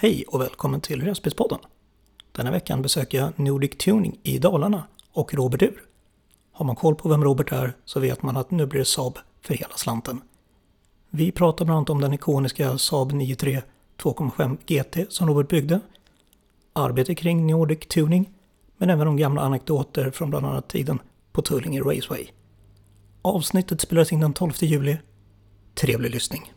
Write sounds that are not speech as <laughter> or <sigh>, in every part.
Hej och välkommen till Rälsbilspodden. Denna veckan besöker jag Nordic Tuning i Dalarna och Robert Ur. Har man koll på vem Robert är så vet man att nu blir det Saab för hela slanten. Vi pratar bland annat om den ikoniska Saab 93 2.5 GT som Robert byggde, arbete kring Nordic Tuning, men även om gamla anekdoter från bland annat tiden på Tullinge Raceway. Avsnittet spelades in den 12 juli. Trevlig lyssning.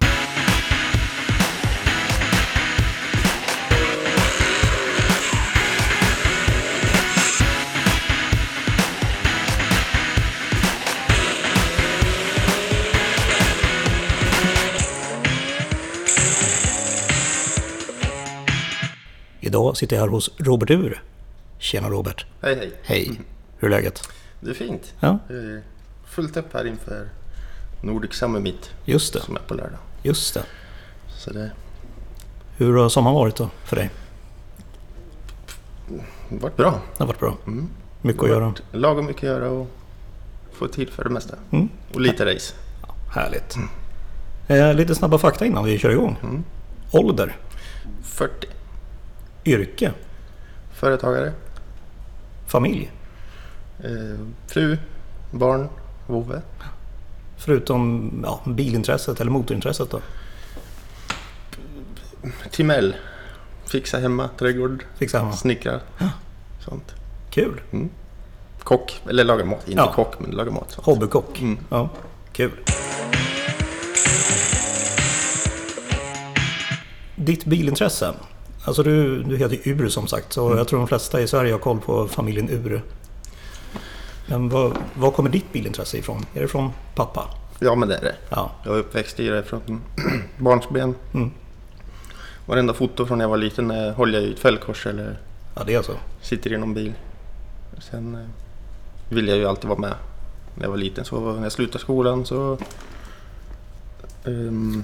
Idag sitter jag här hos Robert Ur. Tjena Robert. Hej hej. Hej. Hur är läget? Det är fint. Ja, Det är fullt upp här inför Nordic Summer Meet just det. som är på lördag. Just det. Så det Hur har sommaren varit då för dig? har varit bra. Det har varit bra. Mm. Mycket att Det göra. Lagom mycket att göra och få tid för det mesta. Mm. Och lite race. Härligt. Eh, lite snabba fakta innan vi kör igång. Mm. Ålder, 40. Yrke, Företagare. familj. Eh, fru. Barn. Vovve. Förutom ja, bilintresset eller motorintresset då. Timell. Fixa hemma. Trädgård. Fixa hemma. Snickrar. Sånt. Kul. Kock. Eller laga mat. Inte Ja. kock men laga mat. Sånt. Hobbykock. Mm. Ja, kul. Ditt bilintresse. Alltså du, du heter Ur som sagt, så jag tror de flesta i Sverige har koll på familjen Ur. Men var, var kommer ditt bilintresse ifrån? Är det från pappa? Ja men det är det. Ja, Jag är uppväxt i det från <clears throat> barnsben. Mm. Varenda foto från när jag var liten eh, håller jag i ett fällkors eller ja det är så. sitter i någon bil. Sen eh, vill jag ju alltid vara med när jag var liten. Så när jag slutade skolan så um,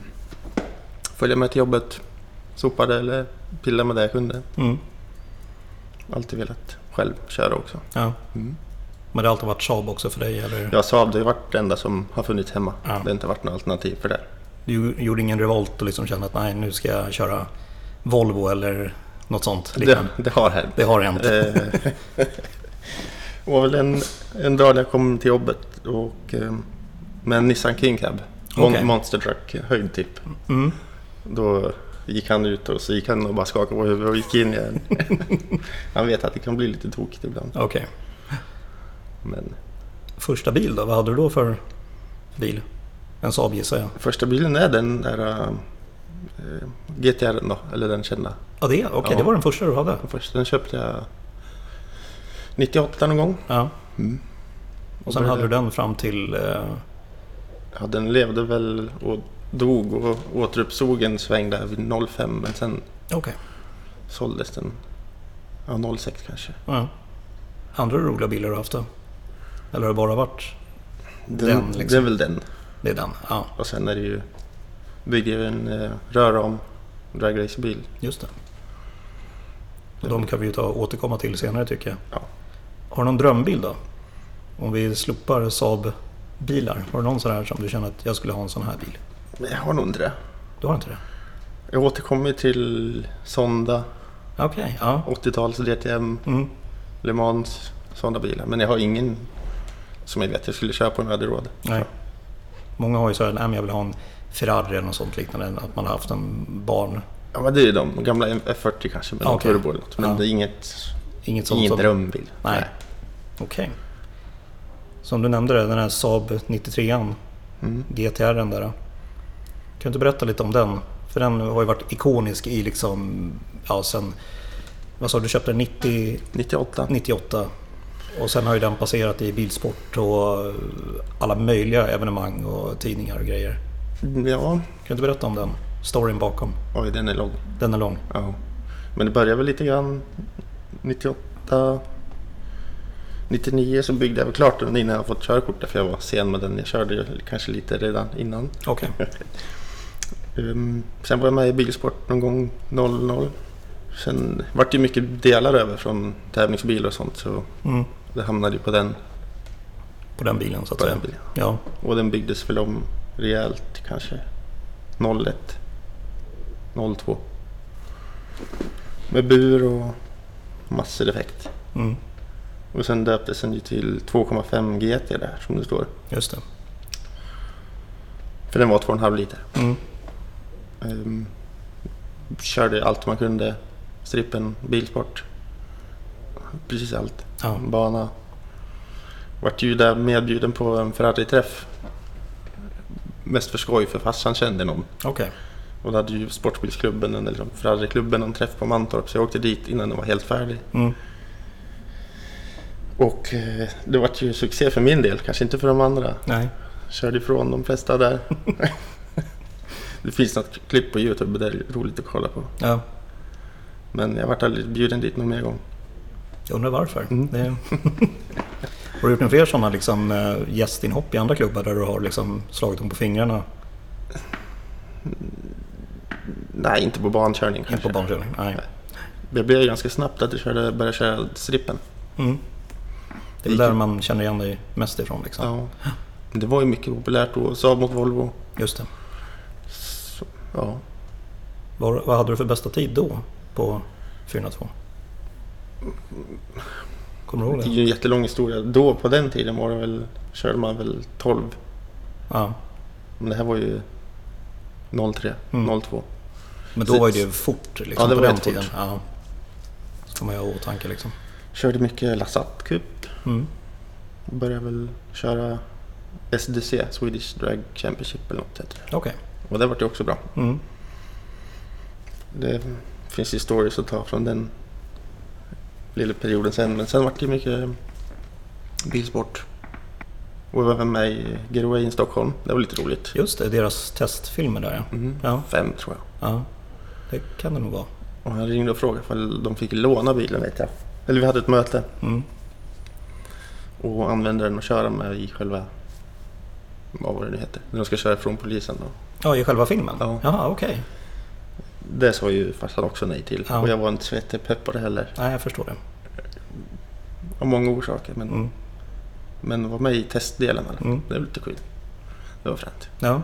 följde jag med till jobbet. Sopade eller pillade med det jag kunde. Mm. Alltid velat själv köra också. Ja. Mm. Men det har alltid varit Saab också för dig? Eller? Jag Saab, det har varit det enda som har funnits hemma. Ja. Det har inte varit något alternativ för det. Du gjorde ingen revolt och liksom kände att nej, nu ska jag köra Volvo eller något sånt? Det, det har hänt. det har hänt. Eh, <laughs> Det var väl en, en dag när jag kom till jobbet och, eh, med en Nissan King Cab. Okej. Monster Truck höjd typ. Mm. Då gick han ut och så gick han och bara skakade på huvudet och gick in igen. <laughs> han vet att det kan bli lite tokigt ibland. Okej. Men Första bil då? Vad hade du då för bil? En Saab gissar jag. första bilen är den där uh, GTR då, eller den kända. Ja, det är Okej, Ja. det var den första du hade? Den första den köpte jag 98 någon gång. Ja. Mm. Och sen hade du den fram till... Eh, Ja, den levde väl och dog och återuppstod en sväng där vid 05 men sen Okej. såldes den. Ja, 06 kanske. Ja. Andra roliga bilar du haft då? Eller har det bara varit... Den, Den, liksom. Det är väl den. Det är den? Ja, Och sen är det ju... Bygger en eh, rörram dragracebil. just det. Och de kan vi ju ta återkomma till senare tycker jag. Ja. Har du någon drömbil då? Om vi slopar Saab-bilar. Har du någon sån här som du känner att jag skulle ha en sån här bil? Men jag har nog inte det. Du har inte det? Jag återkommer till Sonda, Okej, ja. 80-tals DTM, Mm. Le Mans, sådana bilar. Men jag har ingen som jag vet jag skulle köpa om jag hade råd. Nej. Många har ju så här, nej men jag vill ha en Ferrari eller något sånt liknande. Att man har haft en barn. Ja, men det är ju de gamla F40 kanske med okej. turbo eller något. Men Ja. det är inget, Inget sånt ingen som... drömbil. Nej. Okej. Som du nämnde den här Saab 93an, Mm. GTR'n där. Kan du inte berätta lite om den? För den har ju varit ikonisk i liksom, ja sen, vad sa du, du köpte den 90, 98. 98. Och sen har ju den passerat i bilsport och alla möjliga evenemang och tidningar och grejer. Ja, Kan du inte berätta om den? Storyn bakom. oj den är lång. Den är lång. Ja. Men det började väl lite grann 98. 99 så byggde jag väl klart den innan jag fått körkort för jag var sen med den. Jag körde kanske lite redan innan. Okej. <laughs> Ehm, sen var jag med i bilsport någon gång 00. Sen vart det mycket delar över från tävlingsbil och sånt så Mm. det hamnade ju på den, På den bilen så att säga. bilen. Ja. Och den byggdes väl om rejält kanske 01, 02. Med bur och massor effekt. Mm. Och sen döptes den ju till 2,5 GT där som det står. Just det. För den var 2,5 liter. Mm. Ehm, körde allt man kunde. Strippen, bilsport. Precis allt. Ja. Bana. Vart ju där medbjuden på en Ferrari-träff. Mest för skoj för farsan kände någon. Okej. Och då hade ju sportbilsklubben, eller liksom Ferrari-klubben, en träff på Mantorp. Så jag åkte dit innan den var helt färdig. Mm. Och eh, det vart ju succé för min del, kanske inte för de andra. Nej. Körde ifrån de flesta där. <laughs> det finns något klipp på Youtube det är roligt att kolla på. Ja. Men jag vart aldrig bjuden dit någon mer gång. Jag undrar varför. Mm. Det... <laughs> har du gjort några fler sådana liksom, eh, gästinhopp i andra klubbar där du har liksom, slagit dem på fingrarna? Nej, inte på bankörning Inte på barnkörning? Nej. Det blev ganska snabbt att jag körde, började köra strippen. Mm. Det är väl där man känner igen dig mest ifrån liksom. Ja. Det var ju mycket populärt då. Saab mot Volvo. Just det. Ja. Vad, vad hade du för bästa tid då på 402? Kommer du ihåg Det är det? ju en jättelång historia. Då på den tiden var det väl, körde man väl 12. Ja. Men det här var ju 03, Mm. 02. Men då Så- var ju det fort liksom, Ja, det på var den jättefort. tiden. Ja. Ska man ju ha i åtanke liksom. Körde mycket Lasat Cup. Mm. Började väl köra SDC, Swedish Drag Championship eller något heter det. Okej. Och det vart ju också bra. Mm. Det finns ju stories att ta från den lilla perioden sen. Men sen vart det mycket bilsport. Och jag var med i Getaway in Stockholm. Det var lite roligt. Just det, deras testfilmer där ja. Mm. Ja, Fem tror jag. ja. Det kan det nog vara. Och han ringde och frågade om de fick låna bilen vet jag. Eller vi hade ett möte. Mm. Och använde den och köra med i själva... Vad var det nu heter? När de ska köra från polisen. Då. Ja, i själva filmen? Ja. Jaha, okej. Det sa ju farsan också nej till. Ja. Och jag var inte så jättepepp på det heller. Nej, jag förstår det. Av många orsaker. Men, Mm. men var med i testdelen. Mm. Det var lite kul. Det var fränt. Ja.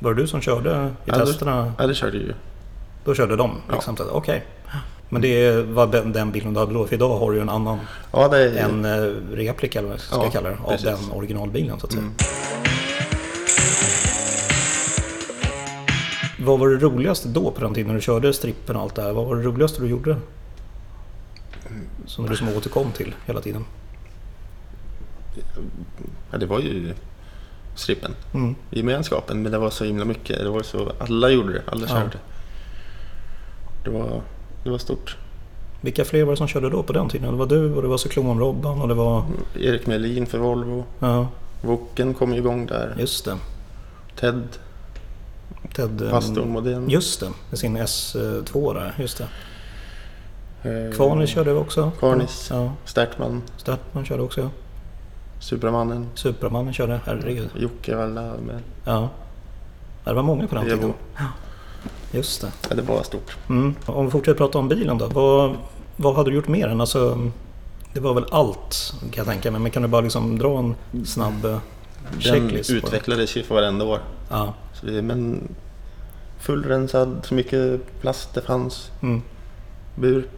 Var det du som körde i Ja, testerna? Ja, det körde ju. Då körde de? Ja. Liksom. Okej. Men det var den- den bilen du hade då? För idag har du ju en annan, Ja, är... en eh, replika eller vad jag ska Ja, kalla det, av precis. den originalbilen så att säga. Mm. Vad var det roligaste då på den tiden när du körde strippen och allt det här? Vad var det roligaste du gjorde? Som du som återkom till hela tiden? Ja, det var ju strippen. Mm. Gemenskapen. Men det var så himla mycket. Det var så... Alla gjorde det. Alla Ja. körde. Det var, det var stort. Vilka fler var det som körde då på den tiden? Det var du och det var Cyklon-Robban och det var... Erik Melin för Volvo. Ja, Woken kom igång där. just det. Ted, Ted... eh, pastorn Modén. Just det, med sin S2 där. Just det. Eh, Kvarnis körde vi också. Kvarnis. Ja, Stärtman. Startman körde också. ja. Supermannen. Supermannen körde, herregud. Jocke alla med. Ja. Ja, Det var många på den tiden. Just det. Ja, det var stort. Mm. Om vi fortsätter prata om bilen då. Vad, vad hade du gjort mer än? Alltså, det var väl allt kan jag tänka mig. Men kan du bara liksom dra en snabb Den utvecklades ju för varenda år. Ja. Så det, men fullrensad, så mycket plast det fanns. Mm. Bur.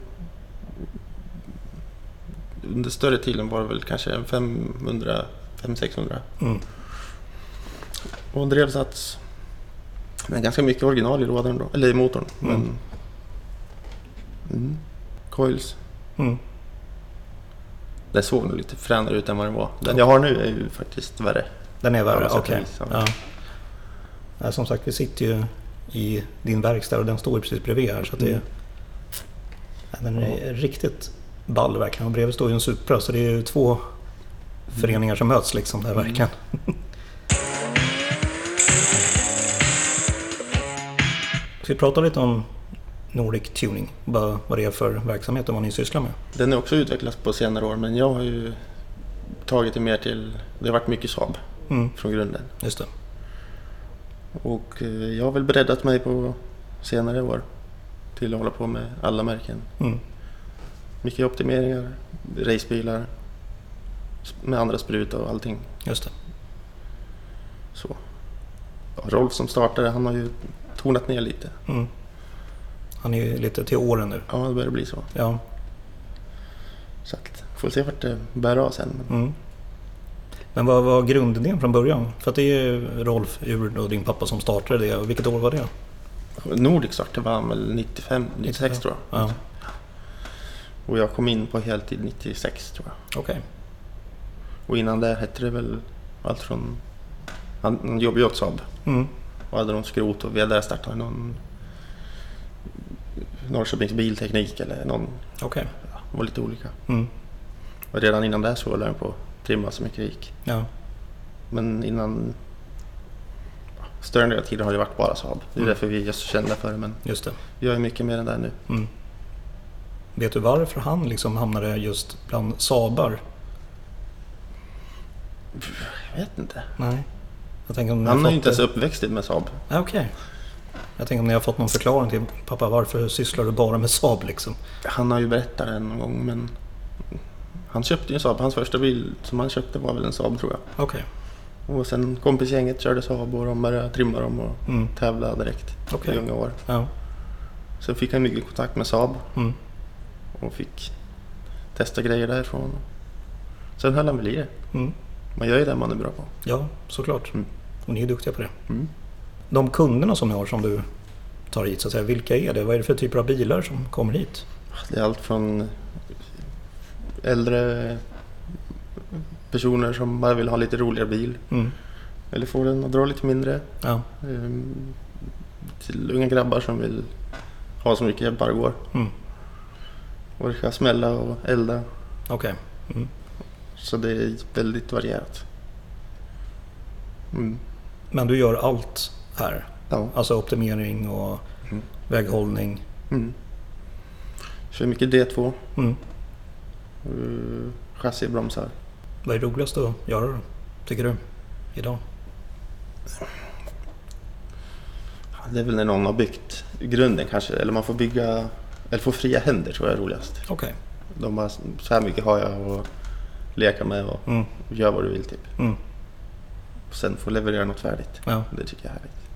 Under större tiden var det väl kanske en 500, 500-600. Mm. Och drevsats. Men ganska mycket original i lådan då. Eller i motorn. Mm. Men... Mm. Coils. Mm. Den såg nog lite fränare ut än vad den var. Den jag har nu är ju faktiskt värre. Den är värre? Okej. vis, ja. Som sagt, vi sitter ju i din verkstad och den står ju precis bredvid här. Så att det, Mm. ja, den är riktigt ball verkligen. Och bredvid står ju en Supra så det är ju två föreningar som möts liksom där Mm. verkligen. <laughs> Ska vi prata lite om Nordic Tuning? Bara vad det är för verksamhet och vad ni sysslar med? Den är också utvecklats på senare år men jag har ju tagit det mer till... Det har varit mycket Saab Mm, från grunden. just det. Och eh, jag har väl breddat mig på senare år till att hålla på med alla märken. Mm, Mycket optimeringar, racebilar med andra spruta och allting. just det. Så. Rolf som startade, han har ju tonat ner lite. Mm. Han är ju lite till åren nu. Ja, det börjar bli så. Ja. Så att, får se vart det bär av sen. Men Mm. Men vad var grundidén från början? För att det är ju Rolf Ur och din pappa som startade det. Vilket år var det? Nordic startade var han väl 95, 96 tror jag. Ja, Och jag kom in på heltid 96 tror jag. okej. Och innan det hette det väl allt från... Han, jobbade ju åt Saab Mm. och hade någon skrot och via det startade han någon Norrköpings bilteknik eller någon, Okej. ja, det var lite olika. Mm. Och redan innan det så höll han på att trimma så mycket det gick. Ja. Men innan... Större delen av tiden har det varit bara Saab. Det är Mm. därför vi är så kända för det. Men Just det. jag är mycket mer än det nu. Mm. Vet du varför han liksom hamnade just bland Sabar? Jag vet inte. Nej. Jag tänker om ni Han har ju inte ens uppväxt med Saab. Ja, Okej. Jag tänker om ni har fått någon förklaring till pappa varför sysslar du bara med Saab liksom? Han har ju berättat det någon gång men... Han köpte ju en Saab. Hans första bil som han köpte var väl en Saab tror jag. Okej. Och sen kompisgänget körde Saab och de började trimma dem och Mm. tävla direkt Okej. i unga år. Ja. Sen fick han mycket kontakt med Saab Mm. och fick testa grejer därifrån. Sen höll han väl i det. Mm. Man gör ju det man är bra på. Ja, såklart. Mm. Och ni är duktiga på det. Mm. De kunderna som ni har som du tar hit, så att säga, vilka är det? Vad är det för typer av bilar som kommer hit? Det är allt från äldre personer som bara vill ha lite roligare bil. Mm. Eller få den att dra lite mindre. Ja. Ehm, Till unga grabbar som vill ha så mycket det bara går. Mm. Orka smälla och elda. Okej. Mm. Så det är väldigt varierat. Mm. Men du gör allt här? Ja. Alltså optimering och Mm. väghållning? Mm. Kör mycket D2. Mm. Uh, chassi bromsar. Vad är roligast att göra då, tycker du? Idag? Det är väl när någon har byggt grunden kanske. Eller man får bygga... Eller få fria händer tror jag är roligast. Okej. De bara, så här mycket har jag att leka med och Mm. gör vad du vill typ. Mm. Sen få leverera något färdigt. Ja. Det tycker jag är härligt.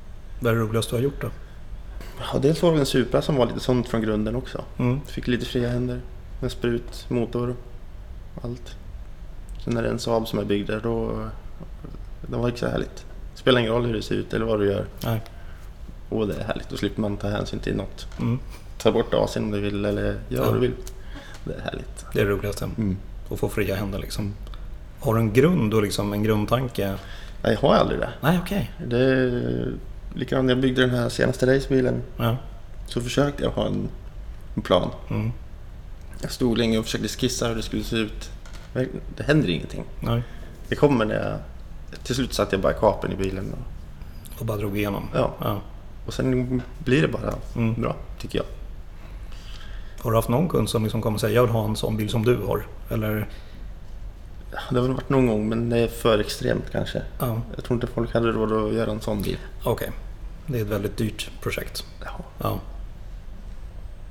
Vad är det roligaste du har gjort då? Ja, dels var det en Supra som var lite sånt från grunden också. Mm. Fick lite fria händer. Med sprut, motor, allt. Sen är det en Saab som är byggd där, då... Det var inte så härligt. Spelar ingen roll hur det ser ut eller vad du gör. Nej. Och det är härligt. Då slipper man ta hänsyn till något. Mm. Ta bort AC'n om du vill eller gör Ja. vad du vill. Det är härligt. Det är det roligaste. Mm. Att få fria händer liksom. Har du en grund och liksom en grundtanke? Nej, jag har aldrig det. Nej, okej. det är likadant när jag byggde den här senaste racebilen. Ja. Så försökte jag ha en, en plan. Mm. Jag stod länge och försökte skissa hur det skulle se ut. Det händer ingenting. Nej. Det kommer när jag... Till slut satte jag bara kapen i bilen. Och, Och bara drog igenom? ja, ja. och sen blir det bara Mm. bra, tycker jag. Har du haft någon kund som liksom kommer säga jag vill ha en sån bil som du har? Eller? Det har väl varit någon gång, men det är för extremt kanske. Ja, Jag tror inte folk hade råd att göra en sån bil. okej. Det är ett väldigt dyrt projekt. Ja. Ja.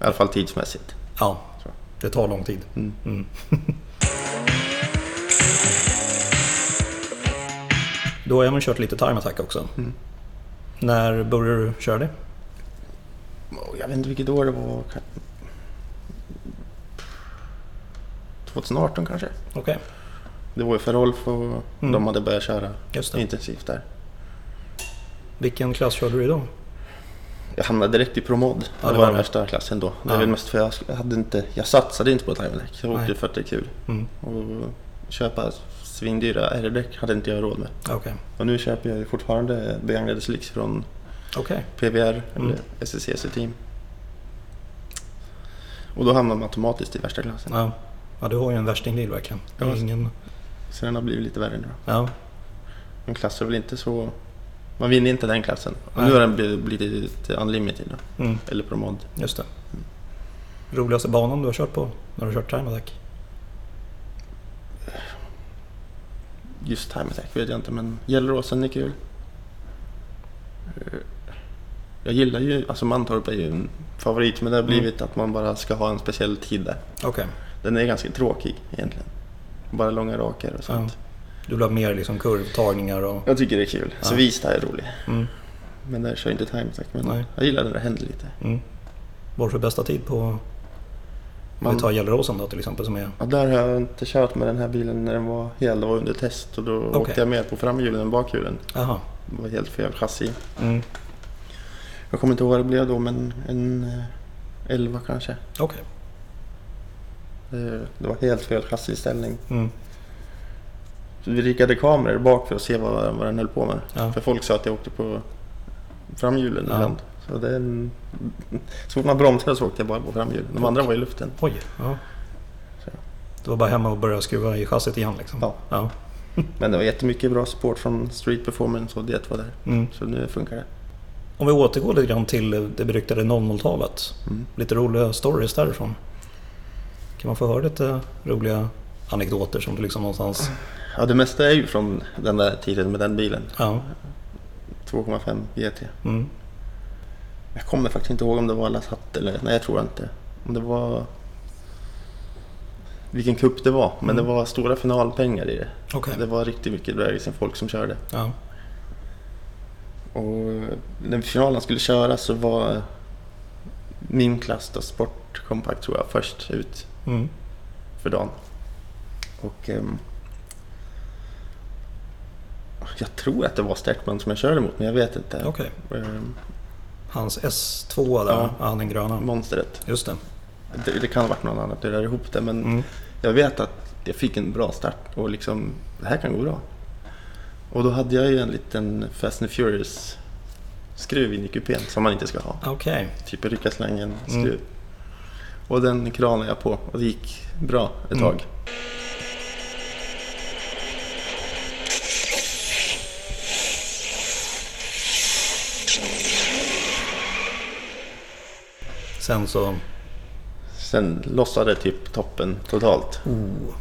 I alla fall tidsmässigt. Ja, det tar lång tid. Mm. Mm. <laughs> du har även kört lite time attack också. Mm. När började du köra det? Och Jag vet inte vilket år det var. 2018 kanske. Okej, Det var ju för Rolf och Mm. de hade börjat köra intensivt där. Vilken klass körde du idag? Jag hamnade direkt i promod. Ja, det det var var den värsta klassen då. Det Ja. väl mest för jag hade inte, jag satsade inte på time attack. Jag åkte Nej. för att det är kul. Mm. Och köpa svindyra R-däck hade inte jag råd med. Okej, Och nu köper jag fortfarande begagnade slicks från okej. PVR Mm. eller SSCC Team. Och då hamnar man automatiskt i värsta klassen. Ja. ja, du har ju en värstingbil verkligen. Ja. ingen... Så den har blivit lite värre nu. Ja, En klass är väl inte så... Man vinner inte den klassen. Nej. nu har den blivit, blivit unlimited då. mm. Eller promod. just det. Roligaste banan du har kört på när du har kört time attack? Just time attack vet jag inte men Gelleråsen är kul. Eh, Jag gillar ju, alltså Mantorp är ju en favorit men det har Mm. blivit att man bara ska ha en speciell tid där. Okej, Den är ganska tråkig egentligen. Bara långa raker och ja. sånt. Du vill ha mer liksom kurvtagningar och... Jag tycker det är kul. Ja. Så Vista är rolig. Mm. Men där kör inte time attack. Men Nej. jag gillar när det händer lite. Mm. För bästa tid på... Om vi tar Gelleråsen då till exempel som är... Ja, där har jag inte kört med den här bilen när den var hel. Det var under test och då åkte jag mer på framhjulen än bakhjulen. Jaha. Det var helt fel chassi. Mm. Jag kommer inte ihåg vad det blev då men en eh, 11 kanske. Okej. Det, det var helt fel chassiställning. Mm. Så vi riggade kameror bak för att se vad, vad den höll på med. Ja. För folk sa att jag åkte på framhjulen Ja. ibland. Så, det en, så fort man bromsade så åkte jag bara på framhjulen. De andra var i luften. Oj. Ja. Så. Var bara hemma och börja skruva i chassit igen liksom? Ja. ja. <laughs> Men det var jättemycket bra support från Street Performance och det var där. Mm. Så nu funkar det. Om vi återgår lite grann till det beryktade 00-talet. Mm. Lite roliga stories därifrån. Kan man få höra lite roliga anekdoter som du liksom någonstans... Ja, det mesta är ju från den där tiden med den bilen. Ja. 2,5 GT. Mm. Jag kommer faktiskt inte ihåg om det var Lasat eller... Nej, jag tror inte. Om det var... Vilken kupp det var. Men Mm. det var stora finalpengar i det. Okej. Det var riktigt mycket dragracing folk som körde. Ja. Och när finalen skulle köras så var min klass då, Sport Compact tror jag, först ut Mm. för dagen. Och ehm, jag tror att det var Stertman som jag körde mot, men jag vet inte. Okej. Ehm, Hans S2 där, Ja. ja. den gröna. monstret. Just det. Det, det kan ha varit någon annan, jag rör ihop det. Men Mm. jag vet att jag fick en bra start och liksom, det här kan gå bra. Och då hade jag ju en liten Fast and Furious skruv in i kupén som man inte ska ha. Okej. Typ rycka slängen skruv. Mm. Och den kranade jag på och det gick bra ett Mm. tag. Sen så... Sen lossade typ toppen totalt. Oh.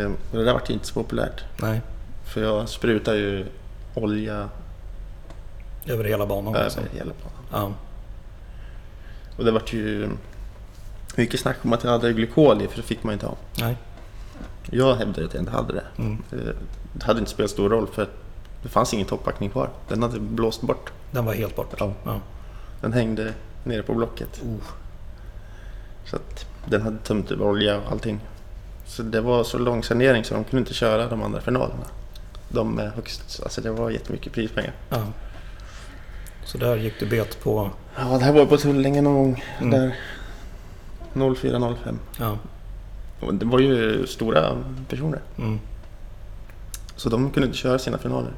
Ehm, Och det där var inte så populärt. Nej. För jag sprutar ju olja Över hela banan. Liksom. över hela banan. Ja. Och det var ju mycket snack om att jag hade glykol i för det fick man inte ha. Nej. Jag hävdade att jag inte hade det. Mm. Eh, Det hade inte spelat stor roll för det fanns ingen toppbackning kvar. Den hade blåst bort. Den var helt bort. Ja. Ja. Den hängde nere på blocket. Oh. Så att den hade tömt över olja och allting. Så det var så lång sanering så de kunde inte köra de andra finalerna. De med högst, alltså det var jättemycket prispengar. Ja. Så där gick du bet på... Ja, det här var på Tullinge någon gång. Mm. Där 04-05. Ja. Och Det var ju stora personer. Mm. Så de kunde inte köra sina finaler.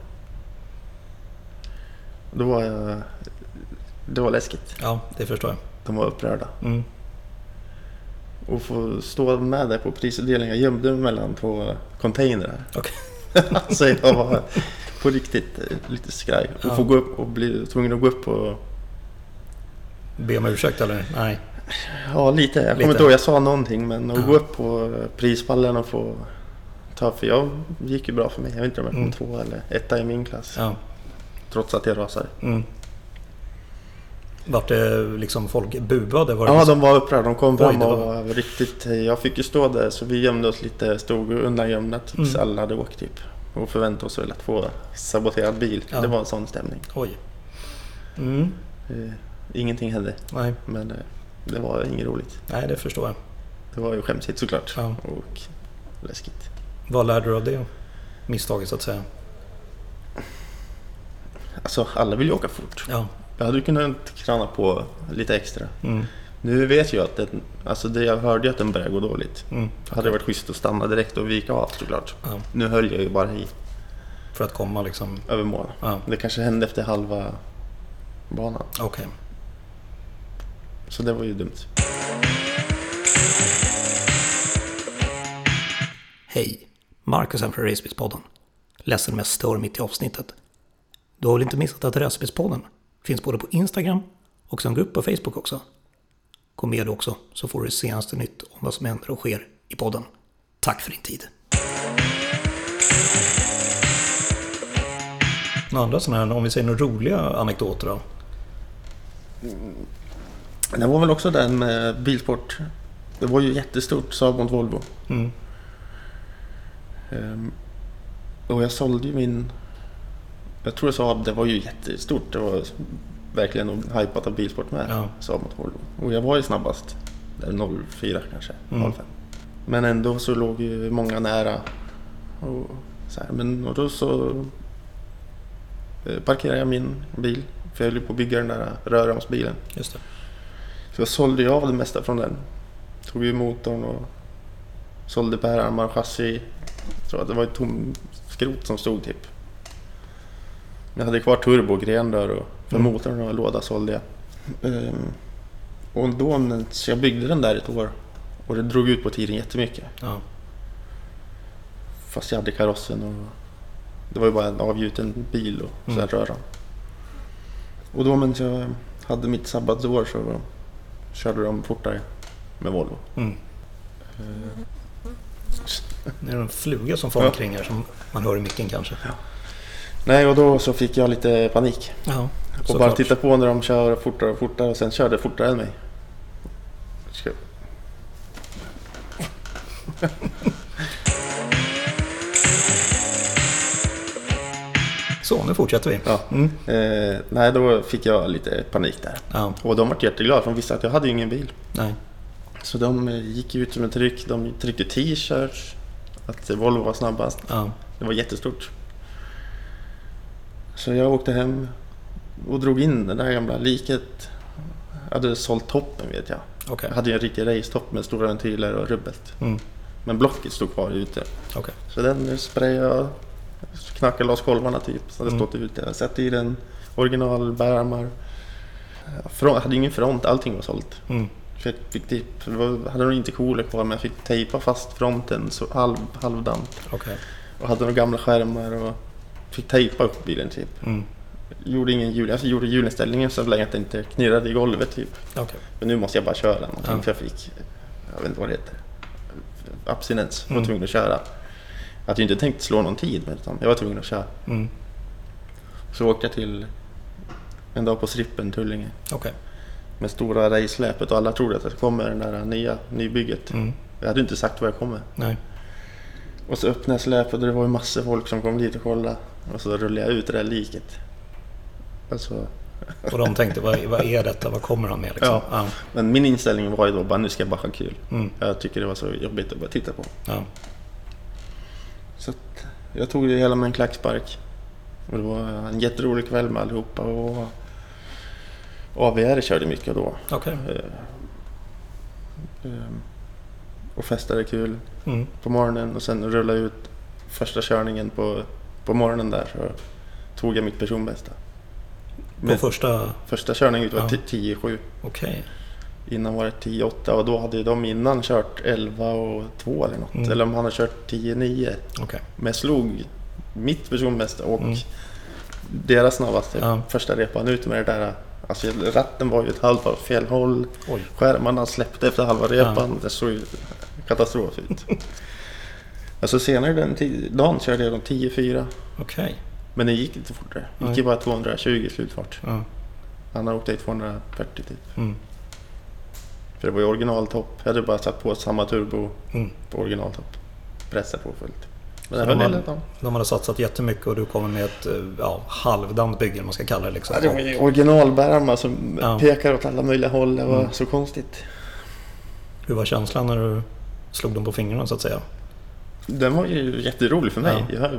Då var jag... Det var läskigt. ja, det förstår jag. De var upprörda. Mm. Och få stå med där på prisutdelningen. Jag gömde mig mellan två containrar. Okej. <laughs> alltså jag var på riktigt eh, lite skraj. Och Ja. få gå upp och bli tvungen att gå upp och... Be om ursäkt eller? Nej. Ja, lite. Jag kommer Lite. inte ihåg, jag sa någonting. Men att Ja. gå upp på prispallen och få ta... För jag gick ju bra för mig. Jag vet inte om jag kom Mm. två eller etta i min klass. Ja. Trots att jag rasade. Mm. Vart det liksom folk buade? Var det Ja, liksom... de var upprörda. De kom fram och var- riktigt... Jag fick ju stå där så vi gömde oss lite. Stod undangömda tills Mm. alla hade åkt typ. Och förväntade oss väl att få saboterad bil. Ja. Det var en sån stämning. Oj. Mm. Eh, ingenting hände. Nej. Men eh, det var inget roligt. Nej, det förstår jag. Det var ju skämsigt såklart. Ja. Och läskigt. Vad lärde du av det misstaget så att säga? Alltså alla vill ju åka fort. Ja. Jag hade ju kunnat krana på lite extra. Mm. Nu vet jag att den, alltså det jag hörde att den började gå dåligt. Mm. Det hade varit schysst att stanna direkt och vika av såklart. Ja. Nu höll jag ju bara i För att komma liksom... över mål. Ja. Det kanske hände efter halva banan. Okej. Så det var ju dumt. Hej! Marcus här från Racebiz-podden. Ledsen med stör mitt i avsnittet. Du har väl inte missat att Racebiz-podden finns både på Instagram och som grupp på Facebook också? Gå med också så får du det senaste nytt om vad som händer och sker i podden. Tack för din tid! Några andra sådana här, om vi säger några roliga anekdoter då? Det var väl också den med bilsport. Det var ju jättestort, Saab mot Volvo. Mm. Ehm, och jag sålde ju min... Jag tror Saab, det var ju jättestort. Det var verkligen hypat av bilsport med. Ja. Saab mot Volvo. Och jag var ju snabbast. Där 04 kanske, Mm. 05. Men ändå så låg ju många nära. Och, så här, men, och då så eh, parkerade jag min bil. För jag höll ju på att bygga den där röromsbilen. Just det. Så jag sålde ju av det mesta från den. Tog ju motorn och sålde bärarmar och chassi. Jag tror att det var ett tom skrot som stod typ. Jag hade kvar turbo och grenrör och för Mm. motorn och låda sålde jag. Ehm, och då, så jag byggde den där ett år och det drog ut på tiden jättemycket. Ja. Fast jag hade karossen och det var ju bara en avgjuten bil och Mm. sen röran. Och då medan jag hade mitt sabbatsår så körde de fortare med Volvo. Mm. Eh, Det är en fluga som far Ja. omkring här som man hör i micken kanske. Nej, och då så fick jag lite panik. Ja, Och bara titta på när de kör fortare och fortare och sen körde fortare än mig. Så, nu fortsätter vi. Ja. Mm. Eh, nej, då fick jag lite panik där. Ja, Och de var jätteglada för de visste att jag hade ju ingen bil. nej. Så de eh, gick ut med tryck. De tryckte t-shirts. Att Volvo var snabbast. Ja, Det var jättestort. Så jag åkte hem och drog in det där gamla liket. Jag hade sålt toppen vet jag. okej. Jag hade ju en riktig racetopp med stora ventiler och rubbelt. Mm. Men blocket stod kvar ute. Okej. Så den sprayade jag. Knackade loss kolvarna typ. Så hade Mm. stått ute. Jag satte i den original bärarmar. Jag hade ingen front, allting var sålt. Mm. Jag fick typ, hade nog inte cooler kvar men jag fick tejpa fast fronten så halv, halvdant. Okej. Och hade några gamla skärmar och fick tejpa upp bilen typ. Mm. Gjorde ingen hjul, jag gjorde hjulinställningen så länge att det inte knirrade i golvet typ. Okej. Men nu måste jag bara köra någonting Ja. för jag fick, jag vet inte vad det heter, abstinens. Jag var Mm. tvungen att köra. Jag hade ju inte tänkt slå någon tid men utan jag var tvungen att köra. Mm. Så åkte jag till en dag på Strippen, Tullinge. Okej. Med stora racesläpet och alla trodde att jag kom med det där nya nybygget. Mm. Jag hade inte sagt vad jag kom med. Nej. Och så öppnade jag släpet och det var ju massor folk som kom dit och kollade. Och så rullade jag ut det där liket. Alltså, Och de tänkte, vad, vad är detta? Vad kommer han med liksom? Ja. Ja. men min inställning var ju då bara nu ska jag bara ha kul. Mm. Jag tycker det var så jobbigt att bara titta på. Ja. Jag tog det hela med en klackspark. Och det var en jätterolig kväll med allihopa. Och AVR körde mycket då. Okej. Eh, ehm, Och festade kul Mm. på morgonen och sen rullade jag ut första körningen på, på morgonen där så tog jag mitt personbästa. På Men första... första körningen ut var Ja. ti- 10-7. Okej. Innan var det 10-8 och då hade ju de innan kört 11 och 2 eller något. Mm. Eller om han hade kört 10-9. Okej. Men slog mitt personbästa och Mm. deras snabbaste Ja. första repan ut med det där. Alltså ratten var ju ett halvt av fel håll. Oj. Skärmarna släppte efter halva repan. Det såg ju katastrof ut. <laughs> alltså senare den dagen körde jag de 10-4. Okej. Men det gick inte fortare. Det gick ju bara 220 i slutfart. Ja. Han har åkt i 240 typ. Mm. För det var ju originaltopp. Jag hade bara satt på samma turbo Mm. på originaltopp. Pressat på fullt. Men Så det höll de hela hade- dagen. De hade satsat jättemycket och du kommer med ett eh, ja, halvdant bygge, man ska kalla det. Liksom. Ja, det var ju som Ja. pekar åt alla möjliga håll. Det var Mm. så konstigt. Hur var känslan när du slog dem på fingrarna så att säga? Den var ju jätterolig för mig. Ja.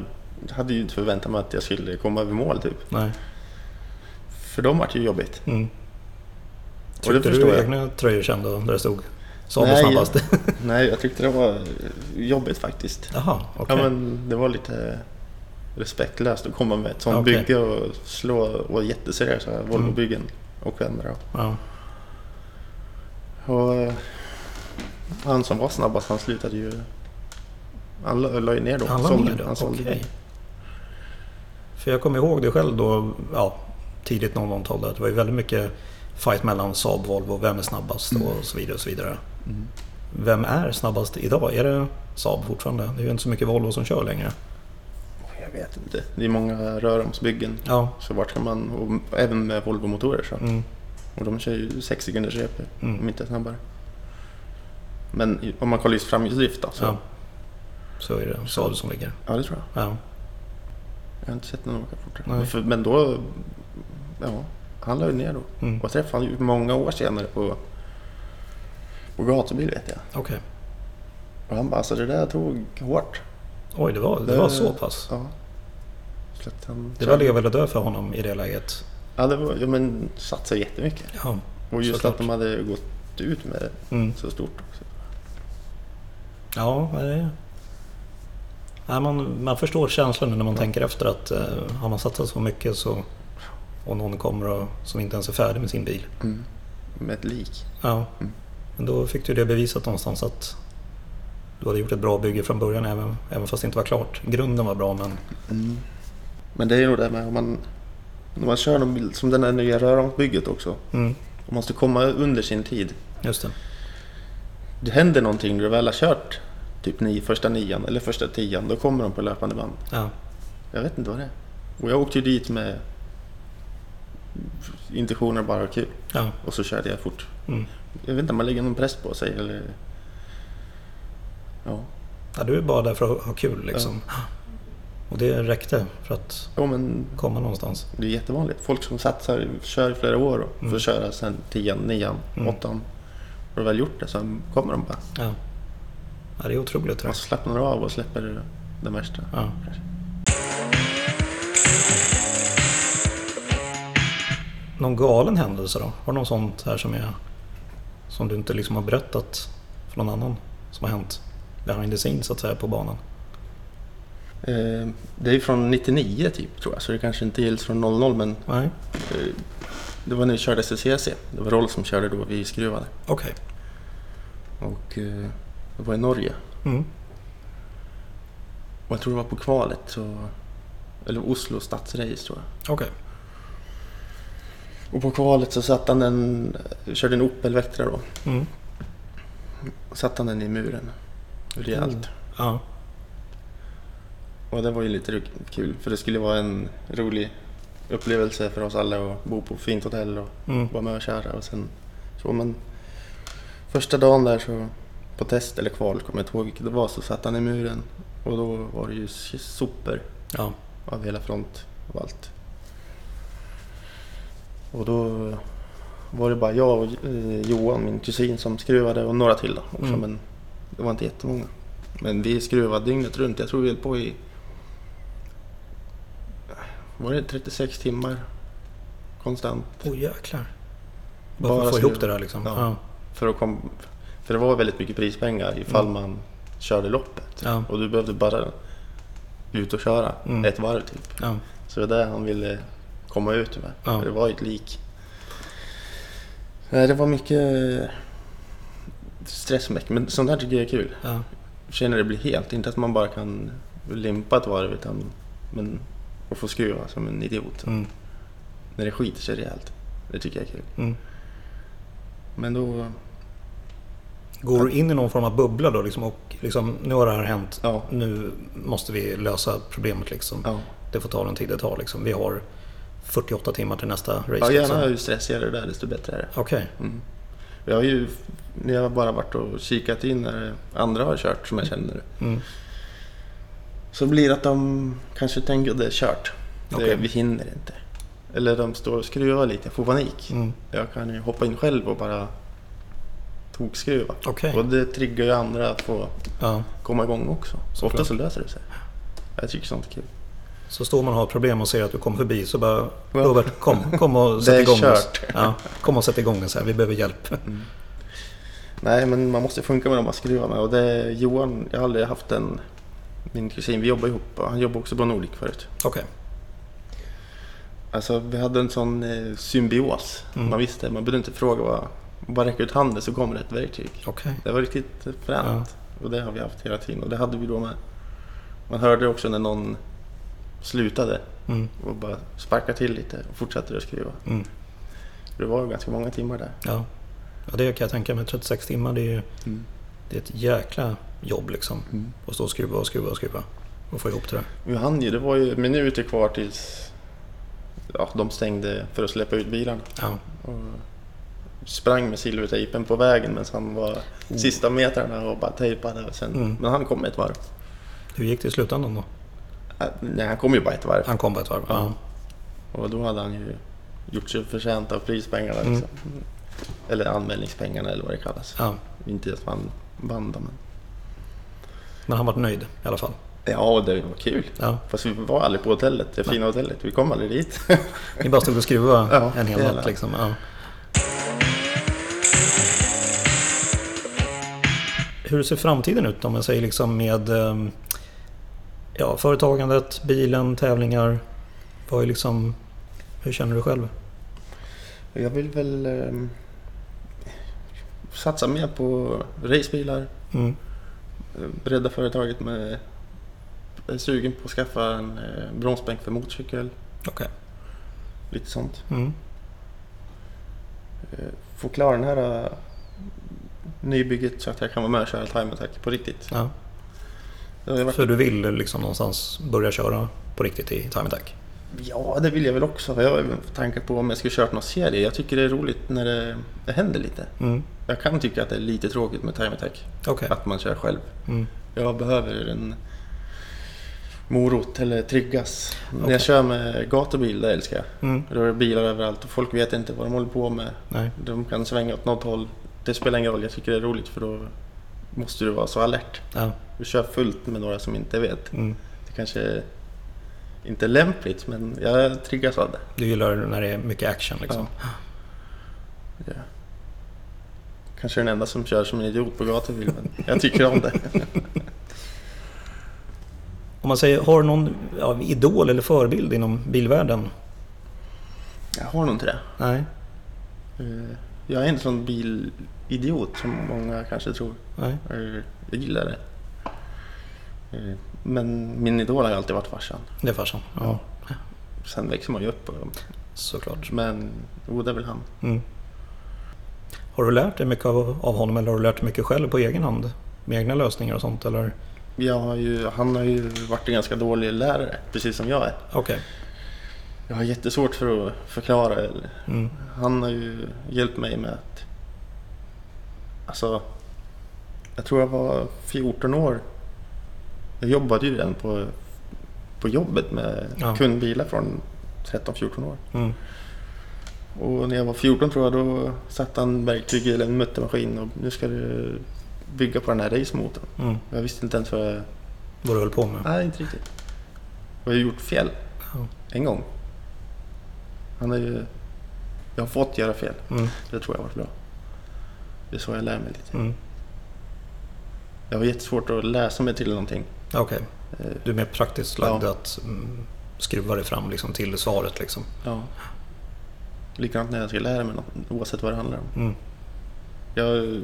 Jag hade ju inte förväntat mig att jag skulle komma över mål typ. Nej. För dem var det ju jobbigt. Mm. Och det Tryckte förstår du jag. egna tröjor sen då, där det stod Saab Nej. snabbast? <laughs> Nej, jag tyckte det var jobbigt faktiskt. Jaha, okej. Ja, men det var lite respektlöst att komma med ett sånt Okej. bygge och slå och jätteseriösa Volvo-byggen och vänner. Ja. Och eh, han som var snabbast han slutade ju... Han la ju ner då. Han la ner då? Han sålde bil. För jag kommer ihåg det själv då, ja, tidigt 00-tal. där. Det var ju väldigt mycket fight mellan Saab och Volvo. Vem är snabbast och så vidare. och så vidare. Mm. Vem är snabbast idag? Är det Saab fortfarande? Det är ju inte så mycket Volvo som kör längre. Jag vet inte. Det är många röromsbyggen. Ja. Så vart ska man... Och även med Volvo-motorer så. Mm. Och de kör ju 6 sekunders rep Mm. om inte snabbare. Men om man kollar just framhjulsdrift då. Så, Ja. Så är det Saab som ligger. ja, det tror jag. Ja. Jag har inte sett någon åka fortare. Nej. Men, för, men då... Ja. Han la ner då. Mm. Och träffade honom många år senare på, på gatubil vet jag. Okej. Och han bara, alltså det där tog hårt. Oj, det var, det Det- var så pass. Ja. Så att han Det var leva eller dö för honom i det läget. Ja, det var, ja men satsade jättemycket. Ja. Och just Såklart. att de hade gått ut med det Mm. så stort också. Ja, vad är det? Ja, man, man förstår känslan när man Ja. tänker efter att eh, har man satsat så mycket så och någon kommer och, som inte ens är färdig med sin bil. Mm. Med ett lik. Ja. Mm. Men då fick du det bevisat någonstans att du hade gjort ett bra bygge från början även, även fast det inte var klart. Grunden var bra men Mm. Men det är nog det med om man, när man kör någon som den här nya röromsbygget också. mm, Man måste komma under sin tid. just det. Det händer någonting när du väl har kört typ nio, första nian eller första tian. Då kommer de på löpande band. Ja. Jag vet inte vad det är. Och jag åkte ju dit med intentioner bara kul. Ja. Och så körde jag fort. Mm. Jag vet inte om man lägger någon press på sig eller... Ja. ja, du är bara där för att ha kul liksom. Och det räckte för att ja, men komma någonstans. det är jättevanligt. Folk som satsar, kör i flera år och Mm. får köra sen tian, nian, Mm. åttan. Har du väl gjort det så kommer de bara. Ja. ja, det är otroligt. Man slappnar av och släpper det värsta. Ja. Någon galen händelse då? Har du något sånt här som, är, som du inte liksom har berättat för någon annan som har hänt behind the scenes så att säga på banan? Eh, det är från 99 typ tror jag, så det kanske inte gills från 00 men eh, det var när vi körde SCCC. Det var Rolf som körde då, vi skruvade. okej. Och eh, det var i Norge. Mm. Och jag tror det var på kvalet, så, eller Oslo stadsrace tror jag. Okej. Och på kvalet så satt han en, körde en Opel Vectra då. Mm. Satt han den i muren. Rejält. Mm. Ja. Och det var ju lite kul för det skulle vara en rolig upplevelse för oss alla att bo på fint hotell och Mm. vara med och köra. Och sen, så, men första dagen där så på test eller kval, kommer jag inte ihåg vilket det var, så satt han i muren. Och då var det ju sopor Ja. av hela front och allt. Och då var det bara jag och eh, Johan, min kusin, som skruvade och några till då också. Mm. Men det var inte jättemånga. Men vi skruvade dygnet runt. Jag tror vi höll på i... Var det 36 timmar? Konstant. Åh jäklar. Bara, Bara för att få ihop det där liksom. Ja. Ja. För, att kom, för det var väldigt mycket prispengar ifall Mm. man körde loppet. Ja. Och du behövde bara ut och köra Mm. ett varv typ. Ja. Så det var det han ville komma ut med. Ja. För Det var ju ett lik. Nej, det var mycket stress och men sånt här tycker jag är kul. Ja. Känner det blir helt, inte att man bara kan limpa ett varv utan men att få skruva som en idiot. Mm. När det skiter sig rejält. Det tycker jag är kul. Mm. Men då, Går du in i någon form av bubbla då liksom och liksom, nu har det här hänt. ja, Nu måste vi lösa problemet liksom. ja. Det får ta den tid det tar liksom. Vi har 48 timmar till nästa race. ja liksom. gärna ju stressigare det där desto bättre är det. Okej. Mm. Jag har ju, jag har bara varit och kikat in när andra har kört som jag känner. Mm. Så blir det att de kanske tänker att det är kört. Det, Okej. Vi hinner inte. Eller de står och skruvar lite, jag får panik. Mm. Jag kan ju hoppa in själv och bara tokskruva. Okej. Och det triggar ju andra att få Ja. komma igång också. Så Såklart. ofta så löser det sig. Jag tycker sånt är kul. Så står man och har problem och ser att du kommer förbi så bara Ja. Robert kom, kom och <laughs> sätt igång oss. Ja, kom och sätt igång oss här. Vi behöver hjälp. Nej, men man måste funka med dem man skruvar med. Och det Johan, jag har aldrig haft en... Min kusin, vi jobbar ihop. Han jobbar också på Nordic förut. Okej. Alltså vi hade en sån eh, symbios. Mm. Man visste, man behövde inte fråga vad... Bara räcka ut handen så kommer det ett verktyg. Okej. Det var riktigt fränt. Och det har vi haft hela tiden. Och det hade vi då med. Man hörde också när någon slutade Mm. och bara sparkade till lite och fortsatte att skruva. Mm. Det var ganska många timmar där. Ja. ja, det kan jag tänka mig. 36 timmar, det är ju det är ett jäkla jobb liksom. Mm. Att stå och skruva och skruva och skruva. Och få ihop det där. Vi hann ju, det var ju minuter kvar tills ja, de stängde för att släppa ut bilarna. Ja. Och sprang med silvertejpen på vägen medan han var sista metrarna och bara tejpade. Och sen, Mm. Men han kom ett varv. Hur gick det i slutändan då? Äh, Nej, han kom ju bara ett varv. Han kom bara ett varv? Ja. Och då hade han ju gjort sig förtjänt av prispengarna. Mm. Liksom. Eller anmälningspengarna eller vad det kallas. Ja. Inte att man vann dem. Men... Men han var nöjd i alla fall. Ja, det var kul. Ja. Fast vi var aldrig på hotellet, det fina hotellet. Vi kom aldrig dit. Ni bara stod och skruvade <laughs> Ja, en hel natt liksom. Ja. Hur ser framtiden ut om man säger liksom med ehm, ja, företagandet, bilen, tävlingar? Vad är liksom, hur känner du själv? Jag vill väl ehm, satsa mer på racebilar. Mm. Bredda företaget med... Jag är sugen på att skaffa en eh, bromsbänk för motorcykel. Okej. Lite sånt. Mm. Eh, Få klara den här eh, nybygget så att jag kan vara med och köra time attack på riktigt. Ja. Varit Så du vill liksom någonstans börja köra på riktigt i time attack? Ja, det vill jag väl också. Jag har även tankar på om jag skulle kört någon serie. Jag tycker det är roligt när det, det händer lite. Mm. Jag kan tycka att det är lite tråkigt med time attack. Okej. Att man kör själv. Mm. Jag behöver en morot eller triggas. När Okej. jag kör med gatubil, det älskar jag. Mm. Då är det bilar överallt och folk vet inte vad de håller på med. Nej. De kan svänga åt något håll. Det spelar ingen roll, jag tycker det är roligt för då måste du vara så alert. Ja. Du kör fullt med några som inte vet. Mm. Det kanske inte är lämpligt men jag triggas av det. Du gillar när det är mycket action liksom? Ja. Kanske den enda som kör som en idiot på gatubil men jag tycker om det. <laughs> Om man säger, har du någon ja, idol eller förebild inom bilvärlden? Jag har nog inte det. Nej. Eh, Jag är inte sån bilidiot som många kanske tror. Nej. Eh, Jag gillar det. Eh, Men min idol har ju alltid varit farsan. Det är farsan? Ja. Sen växer man ju upp. och- Såklart. Men jo, det är väl han. Mm. Har du lärt dig mycket av, av honom eller har du lärt dig mycket själv på egen hand? Med egna lösningar och sånt eller? Jag har ju, han har ju varit en ganska dålig lärare, precis som jag är. Okej. Jag har jättesvårt för att förklara. Mm. han har ju hjälpt mig med att... Alltså, jag tror jag var 14 år. Jag jobbade ju redan på, på jobbet med Ja. kundbilar från 13-14 år. Mm. Och när jag var 14 tror jag då satte han verktyg eller en muttermaskin och nu ska du bygga på den här racemotorn. Mm. Jag visste inte ens vad jag... Vad du höll på med? Nej, inte riktigt. Och jag har gjort fel. Ja. En gång. Han har ju... Jag har fått göra fel. Mm. Det tror jag har varit bra. Det är så jag lär mig lite. Mm. Jag har jättesvårt att läsa mig till någonting. Okej. Eh, Du är mer praktiskt lagd Ja. att mm, skruva dig fram liksom, till svaret liksom. Ja. Likadant när jag ska lära mig något, oavsett vad det handlar om. Mm. Jag,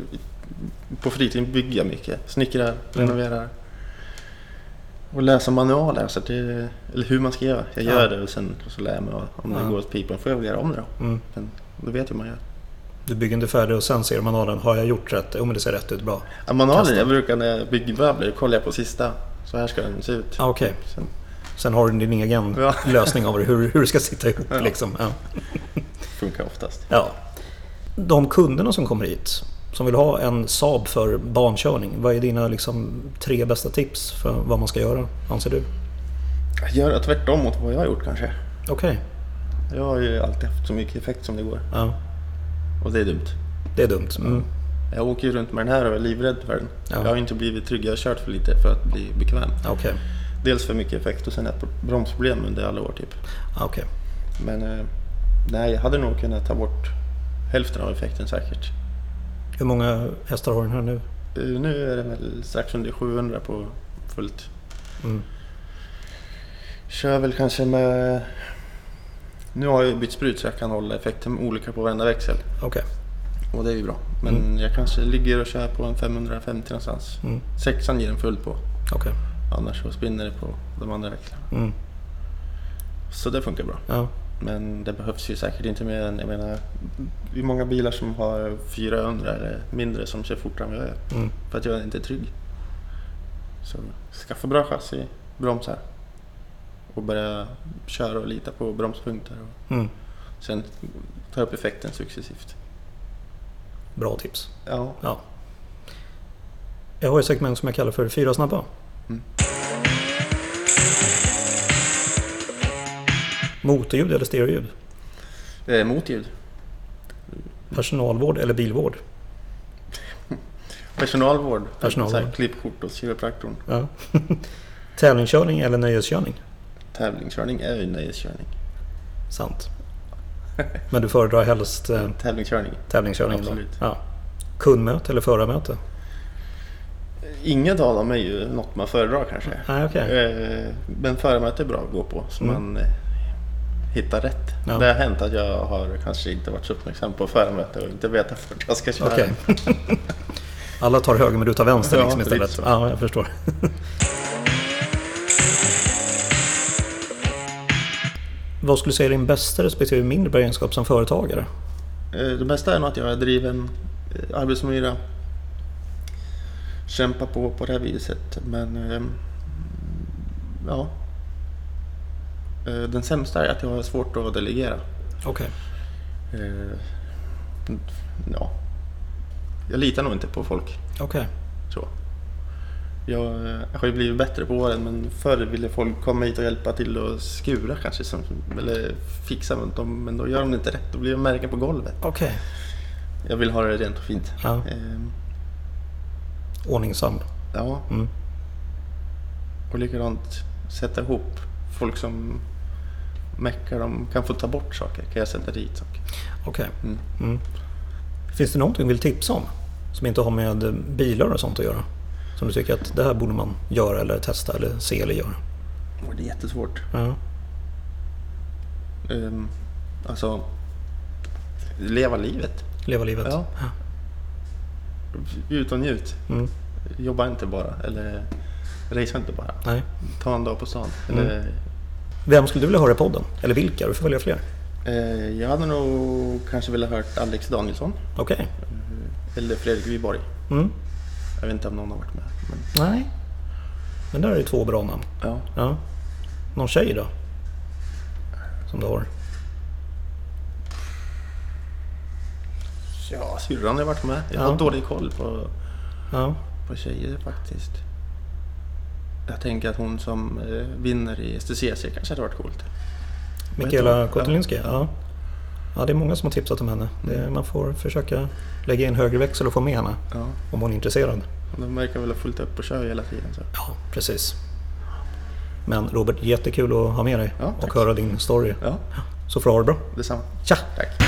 på fritiden bygger jag mycket. Snickrar, renoverar. Och läsa manualer. Så att det, eller hur man ska göra. Jag gör Ja. det och sen så lär jag mig om det Ja. går åt pipan. får jag väl göra om det då. Mm. Men då vet jag hur man gör. Du bygger inte färdig och sen ser manualen. Har jag gjort rätt? Jo men det ser rätt ut. Bra. Ja, manualen, Testa. jag brukar när jag bygger möbler kollar jag på sista. Så här ska den se ut. Ah, Okej. Sen, Sen har du din egen Ja. <laughs> lösning av hur, hur det ska sitta ihop. Ja. Liksom. Ja. <laughs> funkar oftast. Ja. De kunderna som kommer hit, som vill ha en Saab för bankörning. Vad är dina liksom, tre bästa tips för vad man ska göra, anser du? Göra tvärtom mot vad jag har gjort kanske. Okej, Jag har ju alltid haft så mycket effekt som det går. ja, Och det är dumt. det är dumt. Mm. Jag åker ju runt med den här och är livrädd för den. Ja. Jag har inte blivit trygg. Jag har kört för lite för att bli bekväm. Okej, Dels för mycket effekt och sen ett bromsproblem under alla år typ. Ah, okej. Men eh, nej, jag hade nog kunnat ta bort hälften av effekten säkert. Hur många hästar har den här nu? Eh, Nu är det väl strax under 700 på fullt. Mm. Kör väl kanske med... Nu har jag bytt sprut så jag kan hålla effekten olika på varenda växel. Okej, Och det är ju bra. Men Mm. jag kanske ligger och kör på en 550 någonstans. mm. Sexan ger den full på. okej. Annars så spinner det på de andra växlarna. Mm. Så det funkar bra. Ja. Men det behövs ju säkert inte mer än, jag menar, det är många bilar som har 400 eller mindre som kör fortare än vad jag gör. Mm. För att jag är inte är trygg. Så skaffa bra chassi, bromsar. Och börja köra och lita på bromspunkter. Och Mm. sen ta upp effekten successivt. Bra tips. Ja, Ja. Jag har ett segment som jag kallar för Fyra snabba. Mm. Motorljud eller stereoljud? Eh, motljud. Personalvård eller bilvård? <laughs> Personalvård. Personalvård. Klippkort hos kiropraktorn. Ja. <laughs> Tävlingskörning eller nöjeskörning? Tävlingskörning är ju nöjeskörning. Sant. Men du föredrar helst eh, Tävlingskörning. tävlingskörning? då? Absolut. Ja. Kundmöte eller förarmöte? Inget av dem är ju något man föredrar kanske. Nej, okej. Eh, Men förarmöte är bra att gå på så Mm. man eh, hittar rätt. Ja. Det har hänt att jag har kanske inte varit så uppmärksam på förarmöte och inte vetat vart jag ska köra. Okej. <laughs> Alla tar höger men du tar vänster Ja, liksom lite istället? Ja, jag förstår. <laughs> Vad skulle du säga är din bästa respektive mindre egenskap som företagare? Eh, Det bästa är nog att jag är driven, eh, arbetsmyra, kämpar på på det här viset. Men ehm, ja. Eh, Den sämsta är att jag har svårt att delegera. Okej. Eh, Ja. Jag litar nog inte på folk. Okej. Så. Jag, eh, jag har ju blivit bättre på åren men förr ville folk komma hit och hjälpa till och skura kanske. Som, eller fixa runt dem. Men då gör de inte rätt. Då blir det märken på golvet. Okej. Jag vill ha det rent och fint. Ja. Ehm, Ordningsam. ja. Mm. Och likadant sätta ihop folk som meckar. De kan få ta bort saker. Kan jag sätta dit saker. Okej. Mm. Mm. Finns det någonting du vill tipsa om? Som inte har med bilar och sånt att göra? Som du tycker att det här borde man göra eller testa eller se eller göra? Det är jättesvårt. Ja. Ehm, alltså, leva livet. Leva livet? Ja. Ut och njut. Mm. Jobba inte bara. Eller resa inte bara. Nej. Ta en dag på stan. Mm. Eller, Vem skulle du vilja höra i podden? Eller vilka? Du får välja fler. eh, jag hade nog kanske velat hört Alex Danielsson. Okej. Eller Fredrik Wiborg. Mm. Jag vet inte om någon har varit med. Men, Nej. Men där är det två bra namn. ja. Ja. Någon tjej då? Som du har? ja, syrran har varit med. Jag Ja. har dålig koll på, Ja. på tjejer faktiskt. Jag tänker att hon som eh, vinner i STCC kanske hade varit coolt. Mikaela hon? Kotelinski? Ja. Ja. det är många som har tipsat om henne. Det, man får försöka lägga in högre växel och få med henne Ja. om hon är intresserad. De verkar väl ha fullt upp och kör hela tiden. Så. Ja, precis. Men Robert, jättekul att ha med dig Ja, och höra din story. Ja, Så får du ha det bra. detsamma. Tja! Tack.